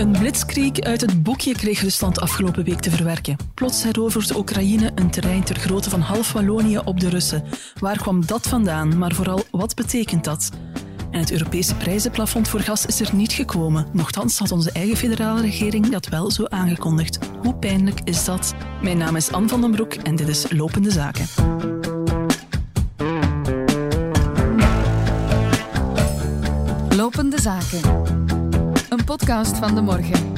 Een blitzkrieg uit het boekje kreeg Rusland afgelopen week te verwerken. Plots herovert Oekraïne een terrein ter grootte van half Wallonië op de Russen. Waar kwam dat vandaan? Maar vooral, wat betekent dat? En het Europese prijzenplafond voor gas is er niet gekomen. Nochtans had onze eigen federale regering dat wel zo aangekondigd. Hoe pijnlijk is dat? Mijn naam is Anne van den Broek en dit is Lopende Zaken. Lopende Zaken. Podcast van de morgen.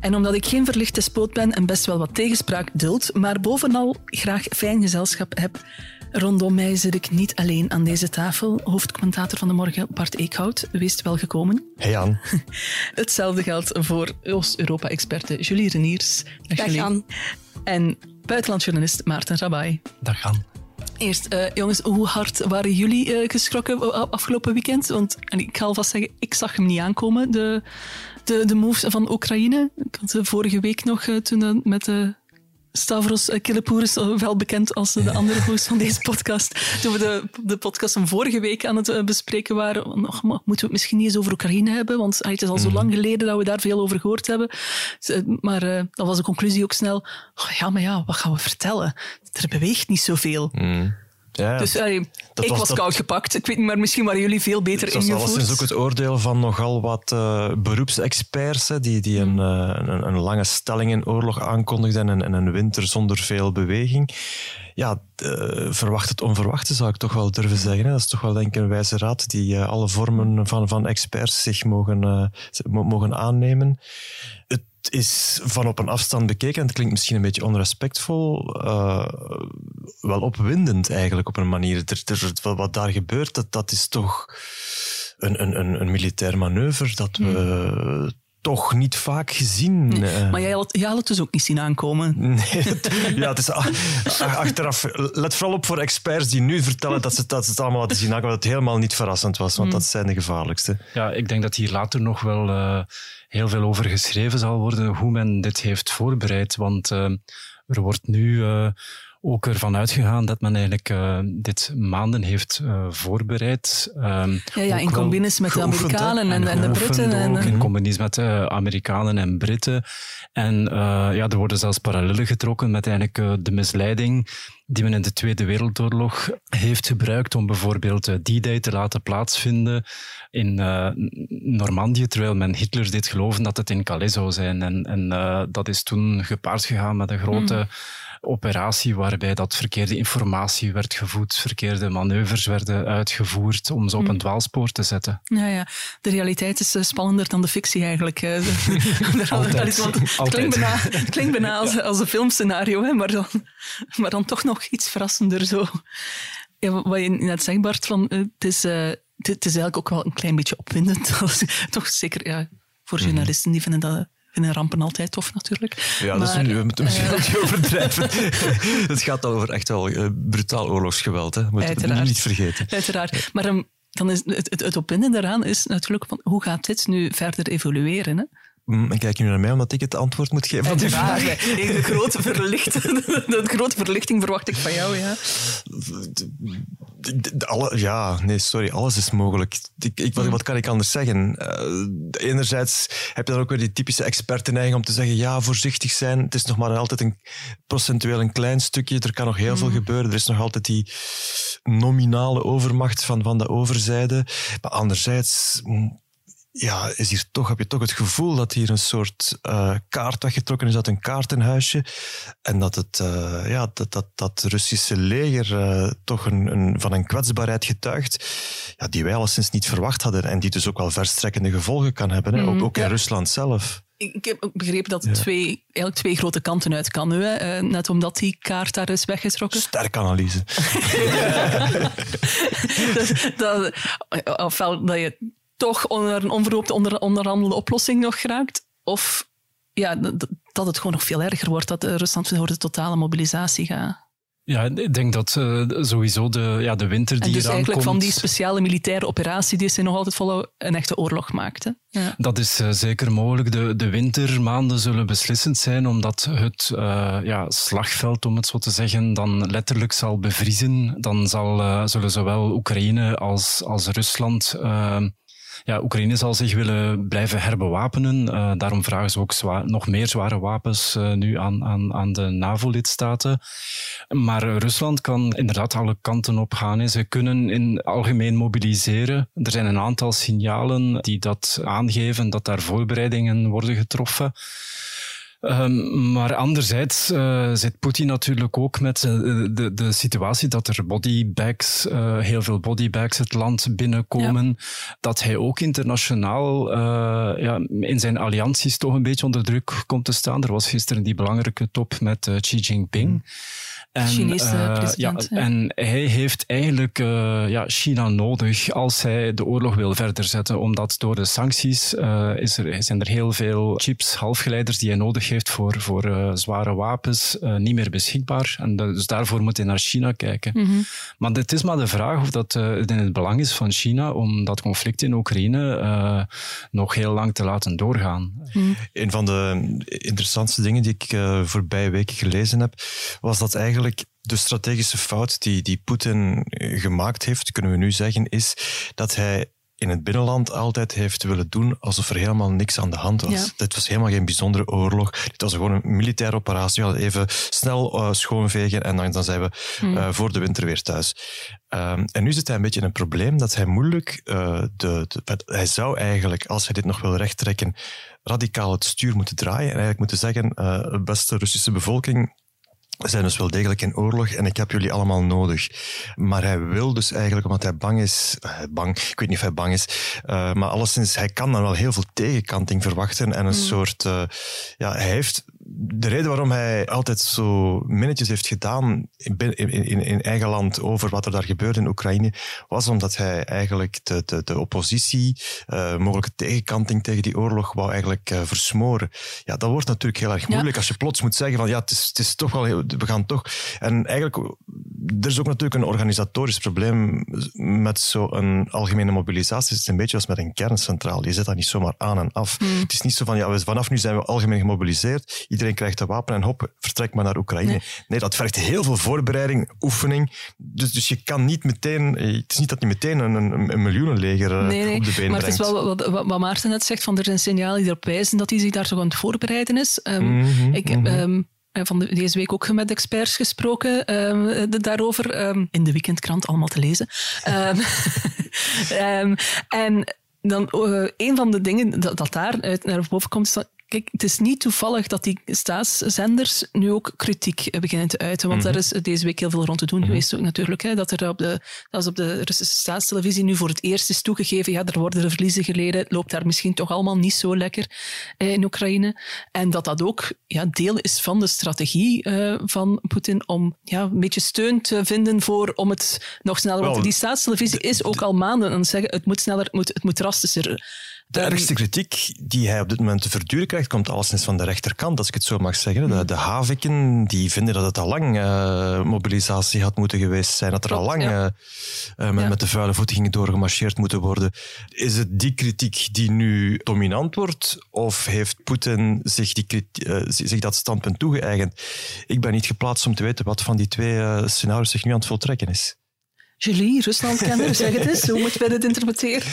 En omdat ik geen verlichte despoot ben en best wel wat tegenspraak duld, maar bovenal graag fijn gezelschap heb, rondom mij zit ik niet alleen aan deze tafel. Hoofdcommentator van de morgen, Bart Eekhout, wees welgekomen. Hey Jan. Hetzelfde geldt voor Oost-Europa-experte Julie Reniers. Dag Julie. Jan. En buitenlandjournalist Maarten Rabai. Dag Jan. Eerst, eh, jongens, hoe hard waren jullie eh, geschrokken afgelopen weekend? Want en ik ga alvast zeggen, ik zag hem niet aankomen, de, de, de moves van Oekraïne. Ik had eh, vorige week nog, eh, toen met de Stavros Killepouris, eh, wel bekend als de andere host van deze podcast, toen we de, de podcast van vorige week aan het eh, bespreken waren, moeten we het misschien niet eens over Oekraïne hebben, want ah, het is al zo lang geleden dat we daar veel over gehoord hebben. Maar eh, dan was de conclusie ook snel, oh ja, maar ja, wat gaan we vertellen? Er beweegt niet zoveel. Ja, Dus allee, Dat ik was dat- koud gepakt. Ik weet niet, maar misschien waren jullie veel beter was ingevoerd. alleszins ook het oordeel van nogal wat eh, beroepsexperts hè, die, die een, eh, een, een lange stelling in oorlog aankondigden en, en een winter zonder veel beweging. Ja, eh, verwacht het onverwachte zou ik toch wel durven zeggen. Hè. Dat is toch wel denk ik een wijze raad die alle vormen van, van experts zich mogen, mo- mogen aannemen. Het is van op een afstand bekeken, en het klinkt misschien een beetje onrespectvol, eh, wel opwindend eigenlijk op een manier. Er, er, wat- daar gebeurt, dat, dat is toch een, een, een, een militair manoeuvre dat we toch niet vaak gezien. eh. Maar jij had, jij had het dus ook niet zien aankomen. Nee, ja, het is achteraf. Let vooral op voor experts die nu vertellen dat ze, dat ze het allemaal hadden zien aankomen, dat het helemaal niet verrassend was, want dat zijn de gevaarlijkste. Ja, ik denk dat hier later nog wel eh, heel veel over geschreven zal worden hoe men dit heeft voorbereid. Want eh, er wordt nu eh, ook ervan uitgegaan dat men eigenlijk eh, dit maanden heeft eh, voorbereid. Ehm, Ja, in wel combinaties met de? Amerikanen en, en de Britten. En, ook, in combinatie met de Amerikanen en Britten. En eh, ja, er worden zelfs parallellen getrokken met eigenlijk eh, de misleiding die men in de Tweede Wereldoorlog heeft gebruikt om bijvoorbeeld eh, D-Day te laten plaatsvinden in eh, Normandië, terwijl men Hitler deed geloven dat het in Calais zou zijn. En, en eh, dat is toen gepaard gegaan met een grote operatie waarbij dat verkeerde informatie werd gevoed, verkeerde manoeuvres werden uitgevoerd om ze op een dwaalspoor te zetten. ja, ja. De realiteit is eh, spannender dan de fictie eigenlijk. Want het Altijd. klinkt bijna, het klinkt bijna als, als een filmscenario, hè, maar, dan, maar dan toch nog iets verrassender. Zo. Ja, wat je net zegt, Bart, van, eh, het, is, eh, het, het is eigenlijk ook wel een klein beetje opwindend. toch zeker ja, voor Mhm. journalisten, die vinden dat vinden rampen altijd tof natuurlijk. Ja, dat is nu, we moeten misschien beetje overdrijven. het gaat over echt wel eh, brutaal oorlogsgeweld. Hè. Moet je Uiteraard. niet vergeten. Uiteraard. Maar ehm, dan is het, het, het opwindende daaraan is natuurlijk van hoe gaat dit nu verder evolueren? Hè? Mm, En kijk je nu naar mij omdat ik het antwoord moet geven op die vraag? De grote, verlicht, de grote verlichting verwacht ik van jou, ja. Alle, ja, nee, sorry, alles is mogelijk. Ik, ik, wat, wat kan ik anders zeggen? Eh, enerzijds heb je dan ook weer die typische expertenneiging om te zeggen, ja, voorzichtig zijn. Het is nog maar altijd een procentueel een klein stukje. Er kan nog heel veel gebeuren. Er is nog altijd die nominale overmacht van, van de overzijde. Maar anderzijds... ja, is hier toch, heb je toch het gevoel dat hier een soort eh, kaart weggetrokken is uit een kaartenhuisje. En dat het, eh, ja, dat, dat, dat Russische leger eh, toch een, een, van een kwetsbaarheid getuigt ja, die wij alleszins niet verwacht hadden. En die dus ook wel verstrekkende gevolgen kan hebben, hè? ook, ook in. Rusland zelf. Ik heb ook begrepen dat het twee, eigenlijk twee grote kanten uit kan nu. Hè. Net omdat die kaart daar is weggetrokken. Sterke analyse. Dus dat, ofwel dat je toch onder een onverhoopte onder, onderhandelde oplossing nog geraakt. Of ja, dat, het gewoon nog veel erger wordt. Dat eh, Rusland voor de totale mobilisatie gaat. Ja, ik denk dat eh, sowieso de, ja, de winter die En dus eraan eigenlijk komt... van die speciale militaire operatie die ze nog altijd volhouden, een echte oorlog maakte. Ja. Dat is eh, zeker mogelijk. De, de wintermaanden zullen beslissend zijn, omdat het eh, ja, slagveld, om het zo te zeggen, dan letterlijk zal bevriezen. Dan zal, eh, zullen zowel Oekraïne als, als Rusland ja, Oekraïne zal zich willen blijven herbewapenen. Uh, daarom vragen ze ook zwaar, nog meer zware wapens uh, nu aan, aan, aan de NAVO-lidstaten. Maar Rusland kan inderdaad alle kanten op gaan. Ze kunnen in algemeen mobiliseren. Er zijn een aantal signalen die dat aangeven, dat daar voorbereidingen worden getroffen. Um, maar anderzijds uh, zit Poetin natuurlijk ook met uh, de, de situatie dat er bodybags, uh, heel veel bodybags het land binnenkomen. Ja. Dat hij ook internationaal ja, in zijn allianties toch een beetje onder druk komt te staan. Er was gisteren die belangrijke top met Xi Jinping. Mm. En, Chinese uh, president. Ja, En hij heeft eigenlijk uh, ja, China nodig als hij de oorlog wil verder zetten, omdat door de sancties uh, is er, zijn er heel veel chips, halfgeleiders die hij nodig heeft voor, voor zware wapens niet meer beschikbaar. En dus daarvoor moet hij naar China kijken. Mm -hmm. Maar het is maar de vraag of dat in het belang is van China om dat conflict in Oekraïne nog heel lang te laten doorgaan. Mm. Een van de interessantste dingen die ik voorbije weken gelezen heb, was dat eigenlijk de strategische fout die, die Poetin gemaakt heeft, kunnen we nu zeggen, is dat hij in het binnenland altijd heeft willen doen alsof er helemaal niks aan de hand was. Ja. Dit was helemaal geen bijzondere oorlog. Dit was gewoon een militaire operatie. We even snel uh, schoonvegen en dan, dan zijn we uh, voor de winter weer thuis. Um, en nu zit hij een beetje in een probleem dat hij moeilijk... Uh, de, de, hij zou eigenlijk, als hij dit nog wil rechttrekken, radicaal het stuur moeten draaien en eigenlijk moeten zeggen, beste Russische bevolking, we zijn dus wel degelijk in oorlog en ik heb jullie allemaal nodig. Maar hij wil dus eigenlijk, omdat hij bang is, uh, bang, ik weet niet of hij bang is, uh, maar alleszins, hij kan dan wel heel veel tegenkanting verwachten en een mm. soort, uh, ja, hij heeft de reden waarom hij altijd zo minnetjes heeft gedaan in, in, in, eigen land over wat er daar gebeurde in Oekraïne, was omdat hij eigenlijk de, de, de oppositie, uh, mogelijke tegenkanting tegen die oorlog, wou eigenlijk uh, versmoren. Ja, dat wordt natuurlijk heel erg moeilijk ja. als je plots moet zeggen van ja, het is, het is toch wel, heel, we gaan toch. En eigenlijk, er is ook natuurlijk een organisatorisch probleem met zo'n algemene mobilisatie. Het is een beetje als met een kerncentraal. Je zet dat niet zomaar aan en af. Hmm. Het is niet zo van ja, vanaf nu zijn we algemeen gemobiliseerd. Iedereen krijgt een wapen en hop, vertrek maar naar Oekraïne. Nee. nee. dat vergt heel veel voorbereiding, oefening. Dus, dus je kan niet meteen, het is niet dat je meteen een, een, een miljoenenleger eh, nee, nee. op de been maar brengt. Maar het is wel wat, wat, wat, Maarten net zegt, van er zijn signalen die erop wijzen dat hij zich daar zo aan het voorbereiden is. Um, mm -hmm, ik, mm -hmm. um, van de, deze week ook met experts gesproken um, daarover. Um, in de weekendkrant allemaal te lezen. um, en dan uh, een van de dingen dat, dat daar uit naar boven komt, is dat Kijk, het is niet toevallig dat die staatszenders nu ook kritiek beginnen te uiten. Want -hmm. daar is deze week heel veel rond te doen mm -hmm. geweest ook natuurlijk. Hè, dat er op de, dat is op de Russische staatstelevisie nu voor het eerst is toegegeven. Ja, er worden er verliezen geleden. Het loopt daar misschien toch allemaal niet zo lekker eh, in Oekraïne. En dat dat ook ja, deel is van de strategie uh, van Poetin om ja, een beetje steun te vinden voor om het nog sneller... Want die staatstelevisie is ook al maanden aan het zeggen het moet sneller, het moet, het moet drastischer. De ergste kritiek die hij op dit moment te verduren krijgt, komt alleszins van de rechterkant, als ik het zo mag zeggen. De, de Haviken die vinden dat het al lang uh, mobilisatie had moeten geweest zijn, dat er Klopt, al lang ja. uh, met, ja. met, de vuile voeten ging doorgemarcheerd moeten worden. Is het die kritiek die nu dominant wordt, of heeft Poetin zich, die, zich dat standpunt toegeëigend? Ik ben niet geplaatst om te weten wat van die twee scenario's zich nu aan het voltrekken is. Julie, Ruslandkenner, zeg het eens. Hoe moeten wij dit interpreteren?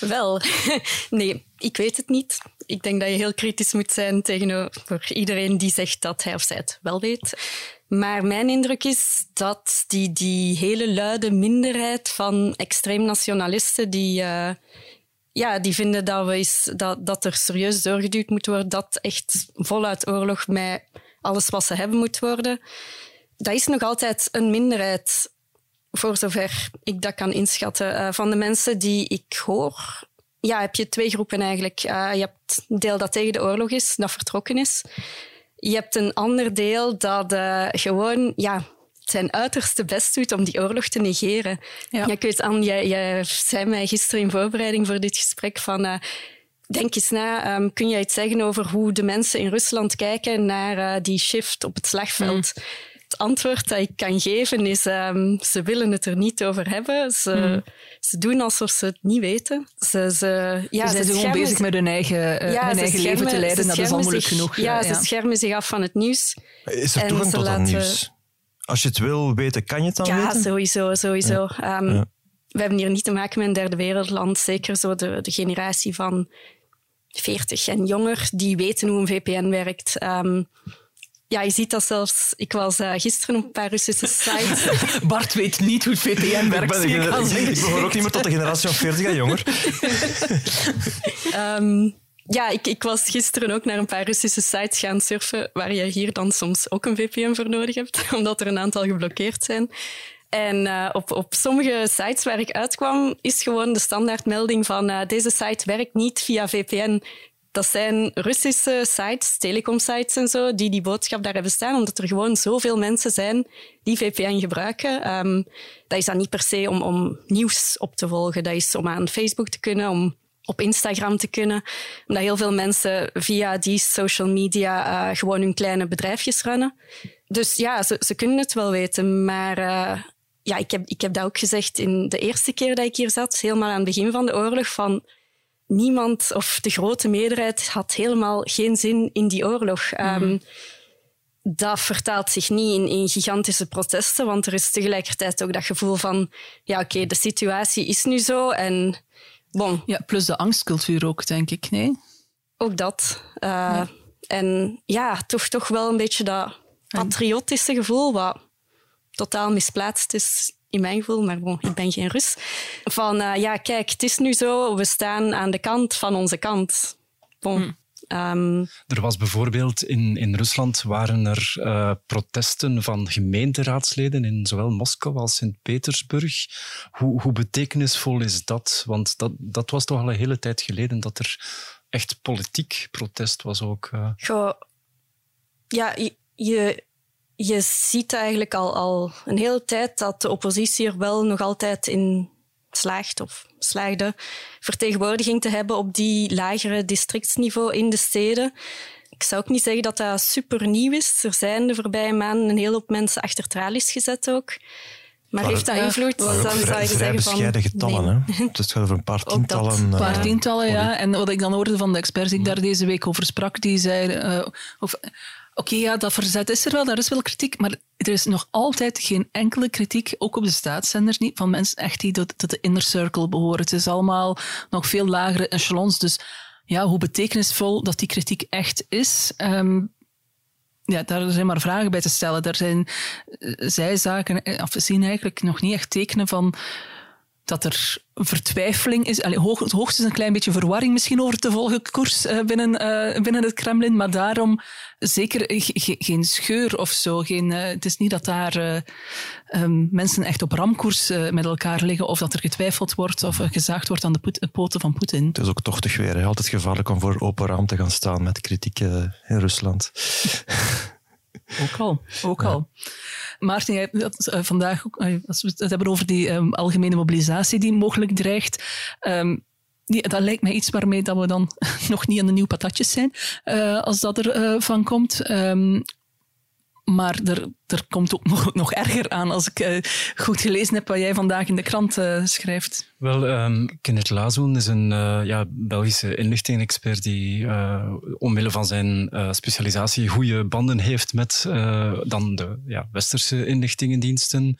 Wel, nee, ik weet het niet. Ik denk dat je heel kritisch moet zijn tegenover iedereen die zegt dat hij of zij het wel weet. Maar mijn indruk is dat die, die hele luide minderheid van extreem nationalisten die... Uh, ja, die vinden dat, we dat, dat er serieus doorgeduwd moet worden, dat echt voluit oorlog met alles wat ze hebben moet worden. Dat is nog altijd een minderheid voor zover ik dat kan inschatten. Uh, van de mensen die ik hoor, ja, heb je twee groepen eigenlijk. Uh, je hebt een deel dat tegen de oorlog is, dat vertrokken is. Je hebt een ander deel dat uh, gewoon ja, zijn uiterste best doet om die oorlog te negeren. Ja. ik weet, Anne, jij, jij zei mij gisteren in voorbereiding voor dit gesprek van... Denk eens na, um, kun jij iets zeggen over hoe de mensen in Rusland kijken naar die shift op het slagveld? Mm het antwoord dat ik kan geven is, um, ze willen het er niet over hebben. Ze, hmm. ze doen alsof ze het niet weten. Ze, ze, ja, ze zijn gewoon bezig met hun eigen, uh, ja, hun eigen leven te leiden. Dat is al moeilijk zich, genoeg. Ja, ja, ze schermen zich af van het nieuws. Is er toegang tot laten... nieuws? Als je het wil weten, kan je het dan ja, weten? Sowieso, sowieso. Ja. Um, we hebben hier niet te maken met een derde wereldland. Zeker zo de, de generatie van 40 en jonger, die weten hoe een VPN werkt. Ehm, ja, je ziet dat zelfs. Ik was uh, gisteren op een paar Russische sites. Bart weet niet hoe het VPN werkt. Ik, ben, ik, ik, ik behoor ook niet meer tot de generatie van 40 en jonger. um, ja, ik, ik was gisteren ook naar een paar Russische sites gaan surfen, waar je hier dan soms ook een VPN voor nodig hebt, omdat er een aantal geblokkeerd zijn. En uh, op, op sommige sites waar ik uitkwam, is gewoon de standaardmelding van uh, deze site werkt niet via VPN. Dat zijn Russische sites, telecomsites en zo, die die boodschap daar hebben staan, omdat er gewoon zoveel mensen zijn die VPN gebruiken. Um, dat is dan niet per se om, om nieuws op te volgen. Dat is om aan Facebook te kunnen, om op Instagram te kunnen. Omdat heel veel mensen via die social media uh, gewoon hun kleine bedrijfjes runnen. Dus ja, ze, ze kunnen het wel weten. Maar uh, ja, ik heb, ik heb dat ook gezegd in de eerste keer dat ik hier zat, helemaal aan het begin van de oorlog, van niemand of de grote meerderheid had helemaal geen zin in die oorlog. Mm -hmm. um, dat vertaalt zich niet in, in, gigantische protesten, want er is tegelijkertijd ook dat gevoel van, ja oké, okay, de situatie is nu zo en bon. Ja, plus de angstcultuur ook, denk ik, nee? Ook dat. Uh, ja. En ja, toch, toch wel een beetje dat patriotische gevoel, wat totaal misplaatst is in mijn gevoel, maar bon, ik ben geen Rus. Van uh, ja, kijk, het is nu zo, we staan aan de kant van onze kant. Bon. Hmm. Um, er was bijvoorbeeld in, in Rusland waren er uh, protesten van gemeenteraadsleden in zowel Moskou als Sint-Petersburg. Hoe, hoe betekenisvol is dat? Want dat, dat was toch al een hele tijd geleden dat er echt politiek protest was ook. Uh. Goh, ja, je, je, je ziet eigenlijk al, al een hele tijd dat de oppositie er wel nog altijd in slaagt of slaagde vertegenwoordiging te hebben op die lagere districtsniveau in de steden. Ik zou ook niet zeggen dat dat super nieuw is. Er zijn de voorbije maanden een hele hoop mensen achter tralies gezet ook. Maar, maar heeft dat invloed? dan zou je zeggen bescheiden van, getallen. Nee. Hè? Dus het gaat over een paar tientallen. Een paar tientallen, ja. En wat ik dan hoorde van de experts die ik daar deze week over sprak, die zeiden... Uh, of, Oké, ja, dat verzet is er wel, daar is wel kritiek, maar er is nog altijd geen enkele kritiek, ook op de staatszenders niet, van mensen echt die tot, de inner circle behoren. Het is allemaal nog veel lagere echelons, dus ja, hoe betekenisvol dat die kritiek echt is, um, ja, daar zijn maar vragen bij te stellen. Daar zijn zij zaken, of we zien eigenlijk nog niet echt tekenen van dat er vertwijfeling is. Allee, hoog, het hoogste is een klein beetje verwarring misschien over te volgen koers uh, binnen, uh, binnen het Kremlin, maar daarom zeker geen scheur of zo. Geen, uh, het is niet dat daar um, mensen echt op ramkoers met elkaar liggen of dat er getwijfeld wordt of gezaagd wordt aan de poten van Poetin. Het is ook tochtig weer. Hè. Altijd gevaarlijk om voor open raam te gaan staan met kritiek in Rusland. Ook al, ook ja. al. Maarten, jij had uh, vandaag ook, uh, als we het hebben over die um, algemene mobilisatie die mogelijk dreigt. Um, die, dat lijkt mij iets waarmee dat we dan nog niet aan de nieuwe patatjes zijn, uh, als dat er van komt. Um, maar er, er komt ook nog, nog erger aan als ik uh, goed gelezen heb wat jij vandaag in de krant uh, schrijft. Wel, um, Kenneth Lazoen is een uh, ja, Belgische inlichting-expert die omwille van zijn specialisatie goede banden heeft met dan de ja, westerse inlichtingendiensten.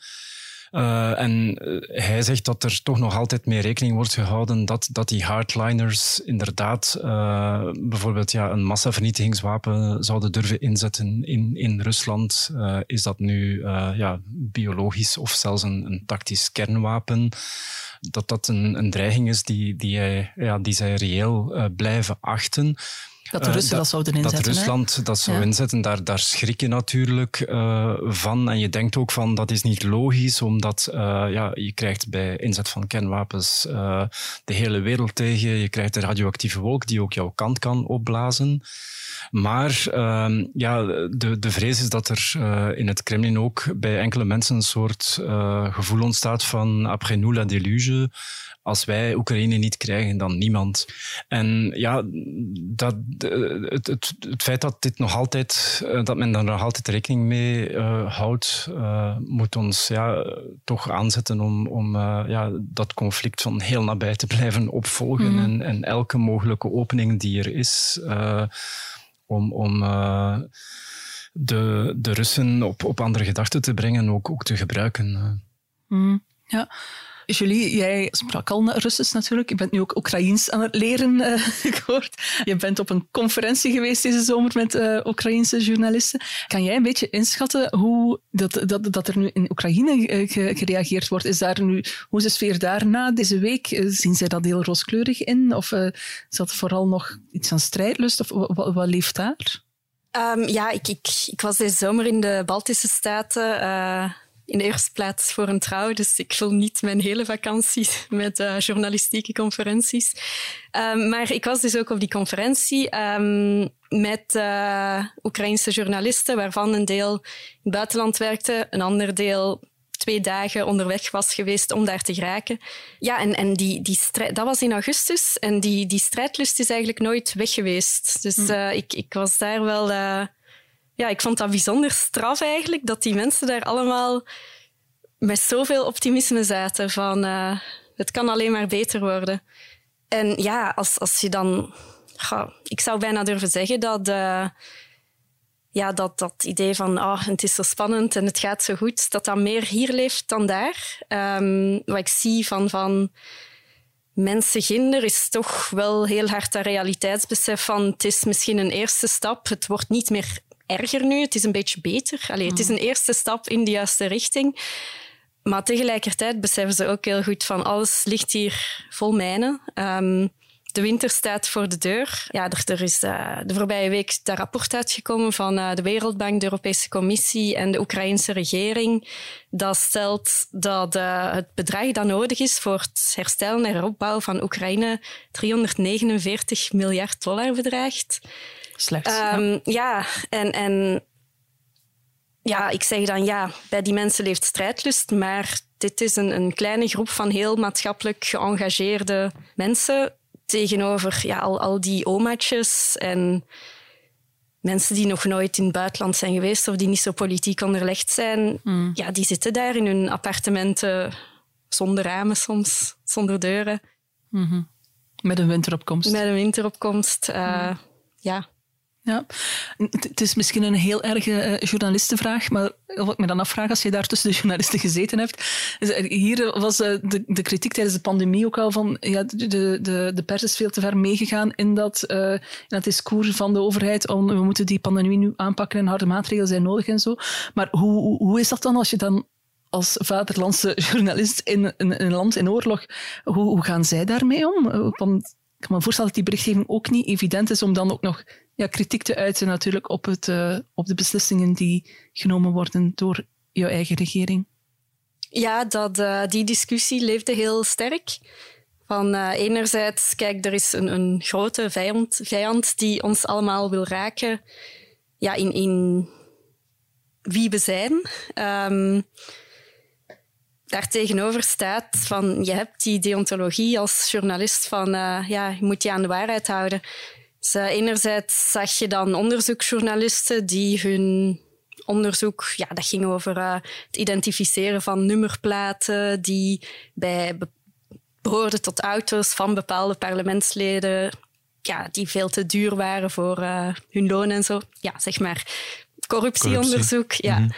Uh, en hij zegt dat er toch nog altijd mee rekening wordt gehouden dat, dat die hardliners inderdaad uh, bijvoorbeeld ja, een massavernietigingswapen zouden durven inzetten in, in Rusland. Is dat nu ja, biologisch of zelfs een, een tactisch kernwapen? Dat dat een, een dreiging is die, die, hij, ja, die zij reëel blijven achten. Dat de Russen uh, dat, dat, zouden inzetten. Dat Rusland hè? dat zou ja. inzetten, daar, daar schrik je natuurlijk uh, van. En je denkt ook van, dat is niet logisch, omdat uh, ja, je krijgt bij inzet van kernwapens de hele wereld tegen. Je krijgt een radioactieve wolk die ook jouw kant kan opblazen. Maar uh, ja, de, de vrees is dat er in het Kremlin ook bij enkele mensen een soort gevoel ontstaat van après nous la déluge als wij Oekraïne niet krijgen, dan niemand. En ja, dat, het, het, het feit dat, dit nog altijd, dat men daar nog altijd rekening mee uh, houdt, uh, moet ons ja, toch aanzetten om, om uh, ja, dat conflict van heel nabij te blijven opvolgen. Mm. En, en, elke mogelijke opening die er is, om, om de, de Russen op, op andere gedachten te brengen, ook, ook te gebruiken. Mm. Ja. Julie, jij sprak al Russisch natuurlijk. Je bent nu ook Oekraïens aan het leren, uh, gehoord. Je bent op een conferentie geweest deze zomer met uh, Oekraïense journalisten. Kan jij een beetje inschatten hoe dat, dat, dat er nu in Oekraïne uh, gereageerd wordt? Is daar nu, hoe is de sfeer daarna deze week? zien zij dat heel rooskleurig in? Of is dat vooral nog iets aan strijdlust? Of wat, wat leeft daar? Um, ja, ik, ik, ik was deze zomer in de Baltische Staten in de eerste plaats voor een trouw. Dus ik vul niet mijn hele vakantie met uh, journalistieke conferenties. Um, maar ik was dus ook op die conferentie um, met uh, Oekraïnse journalisten, waarvan een deel in het buitenland werkte, een ander deel twee dagen onderweg was geweest om daar te geraken. Ja, en, en die, die strijd, dat was in augustus en die, die strijdlust is eigenlijk nooit weg geweest. Dus uh, ik, ik was daar wel ja, ik vond dat bijzonder straf eigenlijk, dat die mensen daar allemaal met zoveel optimisme zaten van uh, het kan alleen maar beter worden. En ja, als, als je dan... ik zou bijna durven zeggen dat... Uh, ja, dat, dat idee van oh, het is zo spannend en het gaat zo goed, dat dat meer hier leeft dan daar. Um, wat ik zie van, van mensen ginder is toch wel heel hard dat realiteitsbesef van het is misschien een eerste stap, het wordt niet meer erger nu. Het is een beetje beter. Allee, het is een eerste stap in de juiste richting. Maar tegelijkertijd beseffen ze ook heel goed van alles ligt hier vol mijnen. Um, de winter staat voor de deur. Ja, er, er is uh, de voorbije week dat rapport uitgekomen van uh, de Wereldbank, de Europese Commissie en de Oekraïnse regering. Dat stelt dat uh, het bedrag dat nodig is voor het herstellen en heropbouw van Oekraïne 349 miljard dollar bedraagt. Slecht. Um, ja. en, en ja, ik zeg dan ja, bij die mensen leeft strijdlust, maar dit is een, een kleine groep van heel maatschappelijk geëngageerde mensen tegenover ja, al, al die omaatjes en mensen die nog nooit in het buitenland zijn geweest of die niet zo politiek onderlegd zijn. Hmm. Ja, die zitten daar in hun appartementen zonder ramen soms, zonder deuren. Mm Met een winteropkomst. Met een winteropkomst, uh, ja. Ja, het is misschien een heel erge uh, journalistenvraag, maar wat ik me dan afvraag als je daar tussen de journalisten gezeten hebt. Is, hier was uh, de, de, kritiek tijdens de pandemie ook al van ja, de, de, de pers is veel te ver meegegaan in dat, in dat discours van de overheid om we moeten die pandemie nu aanpakken en harde maatregelen zijn nodig en zo. Maar hoe, hoe is dat dan als je dan als vaderlandse journalist in, in, een land in oorlog, hoe, hoe gaan zij daarmee om? Want ik kan me voorstellen dat die berichtgeving ook niet evident is om dan ook nog ja, kritiek te uiten natuurlijk op, het, uh, op de beslissingen die genomen worden door jouw eigen regering. Ja, dat, uh, die discussie leefde heel sterk. Van uh, enerzijds, kijk, er is een, een grote vijand, vijand die ons allemaal wil raken ja, in, in wie we zijn. Um, daartegenover staat van je hebt die deontologie als journalist van ja, je moet je aan de waarheid houden. Dus, uh, enerzijds zag je dan onderzoeksjournalisten die hun onderzoek, ja, dat ging over uh, het identificeren van nummerplaten die bij behoorden tot auto's van bepaalde parlementsleden, ja, die veel te duur waren voor hun loon en zo. Ja, zeg maar corruptieonderzoek. Corruptie. Ja. Mhm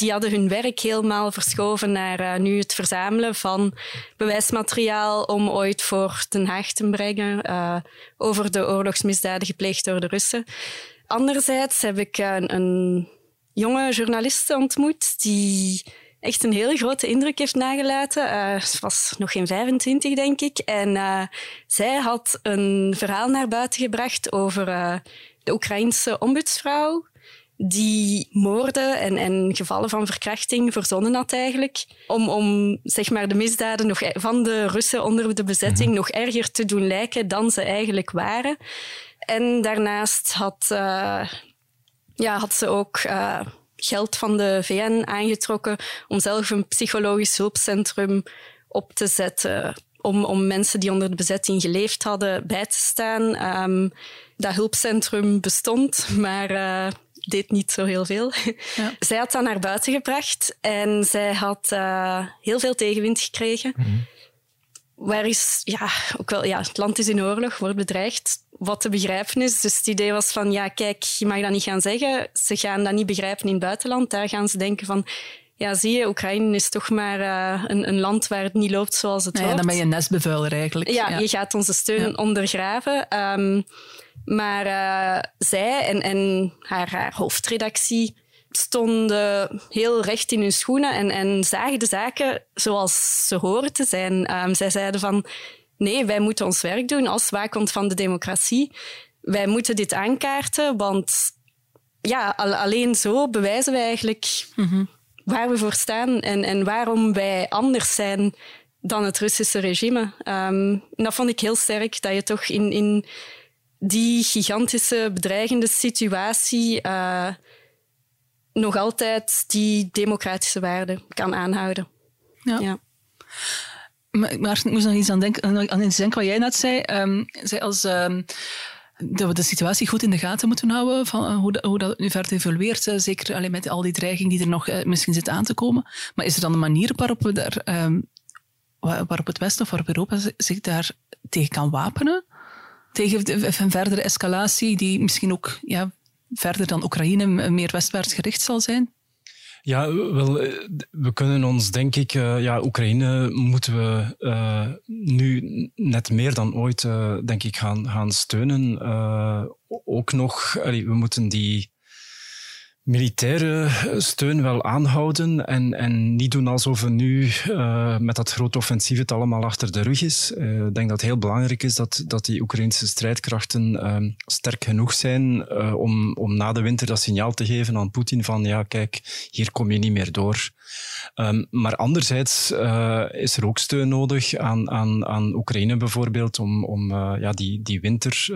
die hadden hun werk helemaal verschoven naar uh, nu het verzamelen van bewijsmateriaal om ooit voor Den Haag te brengen uh, over de oorlogsmisdaden gepleegd door de Russen. Anderzijds heb ik een, een jonge journaliste ontmoet die echt een hele grote indruk heeft nagelaten. Ze was nog geen 25, denk ik. En zij had een verhaal naar buiten gebracht over de Oekraïnse ombudsvrouw die moorden en, en gevallen van verkrachting verzonnen had eigenlijk. Om, om zeg maar, de misdaden nog, e- van de Russen onder de bezetting mhm. nog erger te doen lijken dan ze eigenlijk waren. En daarnaast had, uh, ja, had ze ook uh, geld van de VN aangetrokken om zelf een psychologisch hulpcentrum op te zetten. Om, om mensen die onder de bezetting geleefd hadden bij te staan. Um, dat hulpcentrum bestond, maar uh, deed niet zo heel veel. Ja. zij had dat naar buiten gebracht en zij had uh, heel veel tegenwind gekregen. Mm -hmm. Waar is, ja, ook wel, ja, het land is in oorlog, wordt bedreigd. Wat te begrijpen is. Dus het idee was van, ja, kijk, je mag dat niet gaan zeggen. Ze gaan dat niet begrijpen in het buitenland. Daar gaan ze denken van, ja, zie je, Oekraïne is toch maar uh, een, een, land waar het niet loopt zoals het nou ja, dan ben je een nestbevuiler eigenlijk. Ja, je gaat onze steun ondergraven. Um, maar uh, zij en, en haar, haar, hoofdredactie stonden heel recht in hun schoenen en, en zagen de zaken zoals ze horen te zijn. Um, zij zeiden van, nee, wij moeten ons werk doen als waakhond van de democratie. Wij moeten dit aankaarten, want ja, alleen zo bewijzen wij eigenlijk mm waar we voor staan en, en waarom wij anders zijn dan het Russische regime. Um, dat vond ik heel sterk, dat je toch in, in die gigantische bedreigende situatie uh, nog altijd die democratische waarden kan aanhouden. Ja. ja. Maar, maar, ik moest nog iets aan denken, aan iets denken wat jij net zei. Um, zei als... Um, dat we de situatie goed in de gaten moeten houden, van eh, hoe, dat, hoe dat nu verder evolueert. Uh, zeker alleen met al die dreiging die er nog misschien zit aan te komen. Maar is er dan een manier waarop, we daar, um, waarop het Westen of waarop Europa zich daar tegen kan wapenen? Tegen een verdere escalatie die misschien ook ja, verder dan Oekraïne meer westwaarts gericht zal zijn? Ja, wel, eh, we kunnen ons, denk ik, uh, ja, Oekraïne moeten we uh, nu net meer dan ooit, denk ik, gaan, gaan steunen. ook nog, we moeten die militaire steun wel aanhouden en, en niet doen alsof we nu uh, met dat grote offensief het allemaal achter de rug is. Uh, ik denk dat het heel belangrijk is dat, dat die Oekraïnse strijdkrachten uh, sterk genoeg zijn om, om na de winter dat signaal te geven aan Poetin van ja, kijk, hier kom je niet meer door. Um, maar anderzijds is er ook steun nodig aan, aan, aan Oekraïne bijvoorbeeld om, om ja, die, die winter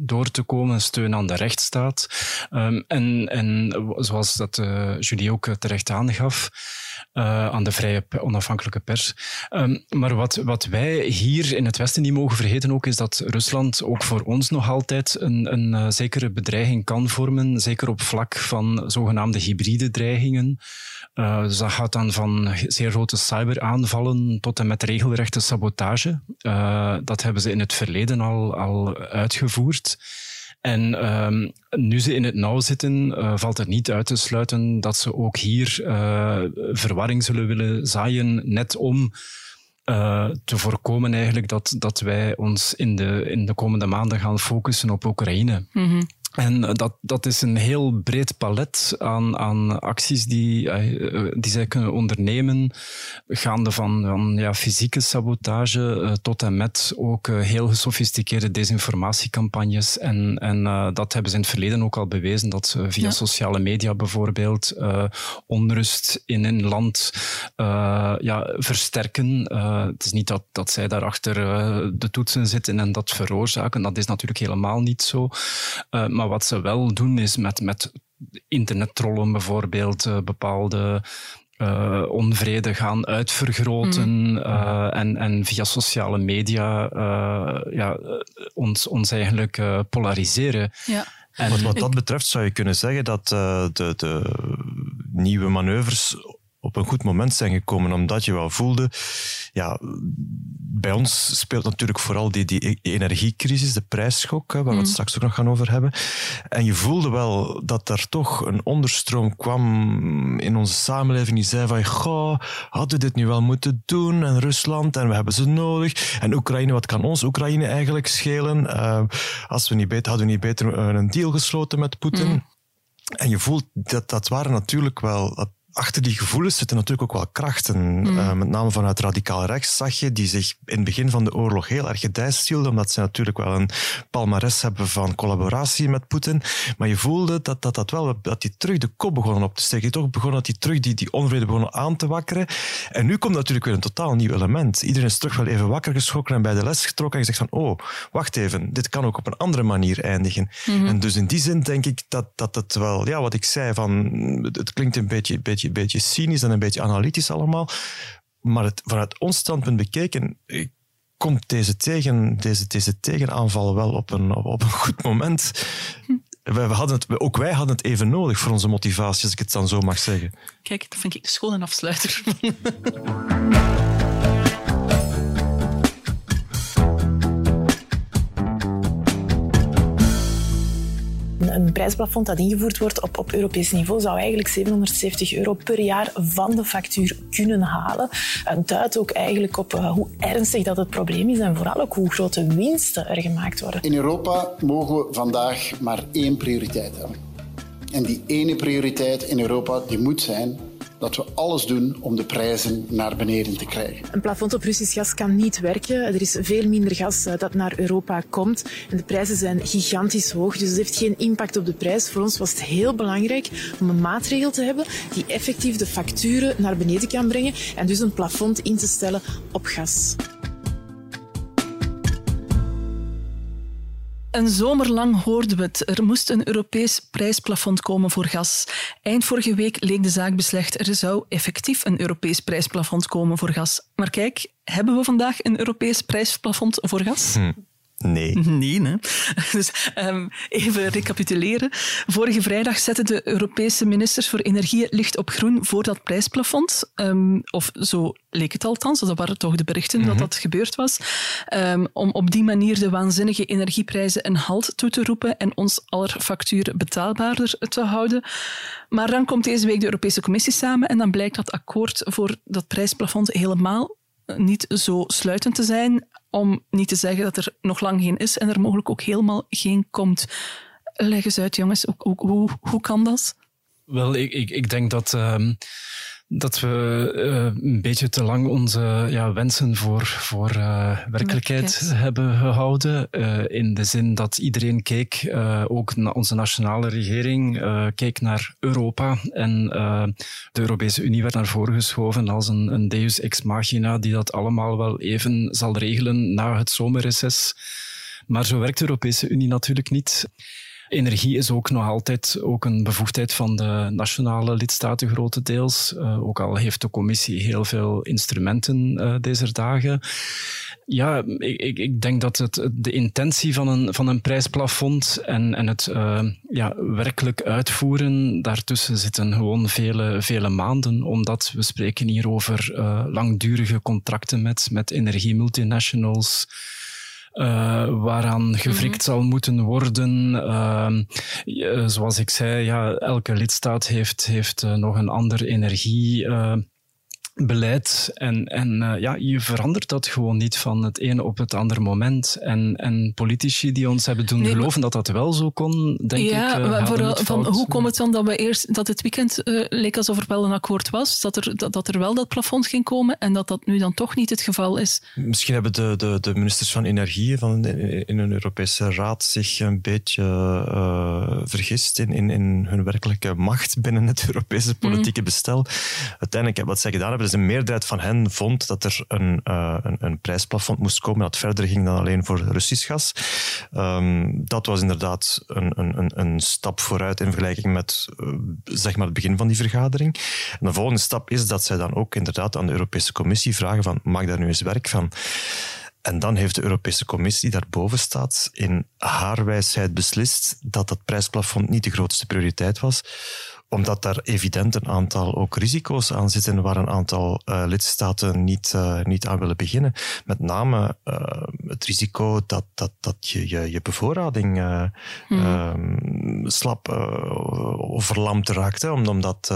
door te komen, steun aan de rechtsstaat. Um, en, en zoals dat uh, Julie ook terecht aangaf, uh, aan de vrije onafhankelijke pers. Um, maar wat, wat wij hier in het Westen niet mogen vergeten ook, is dat Rusland ook voor ons nog altijd een, een uh, zekere bedreiging kan vormen, zeker op vlak van zogenaamde hybride dreigingen. Uh, dus dat gaat dan van zeer grote cyberaanvallen tot en met regelrechte sabotage. Dat hebben ze in het verleden al, al uitgevoerd. En um, nu ze in het nauw zitten, uh, valt het niet uit te sluiten dat ze ook hier uh, verwarring zullen willen zaaien, net om uh, te voorkomen eigenlijk dat, dat wij ons in de, in de komende maanden gaan focussen op Oekraïne. -hmm. En dat, dat is een heel breed palet aan, aan acties die, eh, die zij kunnen ondernemen, gaande van, van ja, fysieke sabotage uh, tot en met ook uh, heel gesofisticeerde desinformatiecampagnes. En, en uh, dat hebben ze in het verleden ook al bewezen, dat ze via ja. sociale media bijvoorbeeld onrust in een land ja, versterken. het is niet dat, dat zij daarachter de toetsen zitten en dat veroorzaken. Dat is natuurlijk helemaal niet zo. Maar wat ze wel doen is met, met internettrollen bijvoorbeeld uh, bepaalde uh, onvrede gaan uitvergroten mm. uh, en, en via sociale media ja, ons, ons eigenlijk polariseren. Ja. En wat, wat dat betreft zou je kunnen zeggen dat de, de nieuwe manoeuvres op een goed moment zijn gekomen, omdat je wel voelde, ja, bij ons speelt natuurlijk vooral die, die energiecrisis, de prijsschok, waar we het mm. straks ook nog gaan over hebben. En je voelde wel dat er toch een onderstroom kwam in onze samenleving die zei van, goh, hadden we dit nu wel moeten doen? En Rusland, en we hebben ze nodig. En Oekraïne, wat kan ons Oekraïne eigenlijk schelen? Uh, als we niet beter, hadden we niet beter een deal gesloten met Poetin? Mm. En je voelt dat dat waren natuurlijk wel, dat achter die gevoelens zitten natuurlijk ook wel krachten. Mm. Uh, met name vanuit radicaal rechts zag je, die zich in het begin van de oorlog heel erg gedijst hielden, omdat ze natuurlijk wel een palmares hebben van collaboratie met Poetin. Maar je voelde dat, dat, dat wel, dat die terug de kop begonnen op te steken. Toch begonnen dat die terug die, die onvrede begonnen aan te wakkeren. En nu komt natuurlijk weer een totaal nieuw element. Iedereen is terug wel even wakker geschrokken en bij de les getrokken en gezegd van, oh, wacht even, dit kan ook op een andere manier eindigen. Mm -hmm. En dus in die zin denk ik dat, dat het wel, ja, wat ik zei, van, het klinkt een beetje, een beetje een beetje cynisch en een beetje analytisch allemaal. Maar het, vanuit ons standpunt bekeken eh, komt deze, tegen, deze, deze tegenaanval wel op een, op een goed moment. We, hadden het, ook wij hadden het even nodig voor onze motivatie, als ik het dan zo mag zeggen. Kijk, dat vind ik de schone afsluiter. een prijsplafond dat ingevoerd wordt op, op Europees niveau zou eigenlijk 770 euro per jaar van de factuur kunnen halen. Het duidt ook eigenlijk op uh, hoe ernstig dat het probleem is en vooral ook hoe grote winsten er gemaakt worden. In Europa mogen we vandaag maar één prioriteit hebben. En die ene prioriteit in Europa die moet zijn dat we alles doen om de prijzen naar beneden te krijgen. Een plafond op Russisch gas kan niet werken. Er is veel minder gas eh, dat naar Europa komt. En de prijzen zijn gigantisch hoog, dus het heeft geen impact op de prijs. Voor ons was het heel belangrijk om een maatregel te hebben die effectief de facturen naar beneden kan brengen en dus een plafond in te stellen op gas. Een zomer lang hoorden we het. Er moest een Europees prijsplafond komen voor gas. Eind vorige week leek de zaak beslecht. Er zou effectief een Europees prijsplafond komen voor gas. Maar kijk, hebben we vandaag een Europees prijsplafond voor gas? Hm. Nee. Nee, hè? Dus um, even recapituleren. Vorige vrijdag zetten de Europese ministers voor Energie licht op groen voor dat prijsplafond. Um, of zo leek het althans, dat waren toch de berichten mm -hmm. dat dat gebeurd was. Um, om op die manier de waanzinnige energieprijzen een halt toe te roepen en ons aller factuur betaalbaarder te houden. Maar dan komt deze week de Europese Commissie samen en dan blijkt dat akkoord voor dat prijsplafond helemaal niet zo sluitend te zijn, om niet te zeggen dat er nog lang geen is en er mogelijk ook helemaal geen komt. Leg eens uit, jongens, hoe, hoe, hoe kan dat? Wel, ik, ik, ik denk dat, um, dat we uh, een beetje te lang onze ja, wensen voor, voor uh, werkelijkheid hebben gehouden. Uh, in de zin dat iedereen keek, ook na onze nationale regering, keek naar Europa. En de Europese Unie werd naar voren geschoven als een, een deus ex machina die dat allemaal wel even zal regelen na het zomerreces. Maar zo werkt de Europese Unie natuurlijk niet. Energie is ook nog altijd ook een bevoegdheid van de nationale lidstaten grotendeels. Uh, ook al heeft de commissie heel veel instrumenten uh, deze dagen. Ja, ik, ik denk dat het, de intentie van een, van een prijsplafond en, en het uh, ja, werkelijk uitvoeren, daartussen zitten gewoon vele, vele maanden, omdat we spreken hier over langdurige contracten met, met energiemultinationals. Uh, waaraan gewrikt mm -hmm. zal moeten worden. Uh, zoals ik zei, ja, elke lidstaat heeft, heeft uh, nog een ander energie beleid. En, en uh, ja, je verandert dat gewoon niet van het ene op het andere moment. En, en politici die ons hebben doen nee, geloven maar, dat dat wel zo kon, denk ja, ik. Uh, vooral, van, hoe komt het dan dat we eerst dat het weekend uh, leek alsof er wel een akkoord was, dat er, dat, dat er wel dat plafond ging komen en dat dat nu dan toch niet het geval is? Misschien hebben de, de, de ministers van Energie van in een Europese raad zich een beetje vergist in, in, in hun werkelijke macht binnen het Europese politieke mm. bestel. Uiteindelijk, wat zij gedaan hebben, dus een meerderheid van hen vond dat er een, uh, een, een, prijsplafond moest komen dat verder ging dan alleen voor Russisch gas. Um, dat was inderdaad een, een, een, stap vooruit in vergelijking met uh, zeg maar het begin van die vergadering. De volgende stap is dat zij dan ook inderdaad aan de Europese Commissie vragen van maak daar nu eens werk van. En dan heeft de Europese Commissie die daarboven staat in haar wijsheid beslist dat dat prijsplafond niet de grootste prioriteit was omdat daar evident een aantal ook risico's aan zitten waar een aantal uh, lidstaten niet, uh, niet aan willen beginnen. Met name uh, het risico dat, dat, dat je, je, je bevoorrading hmm. slap of verlamd raakt. Hè, omdat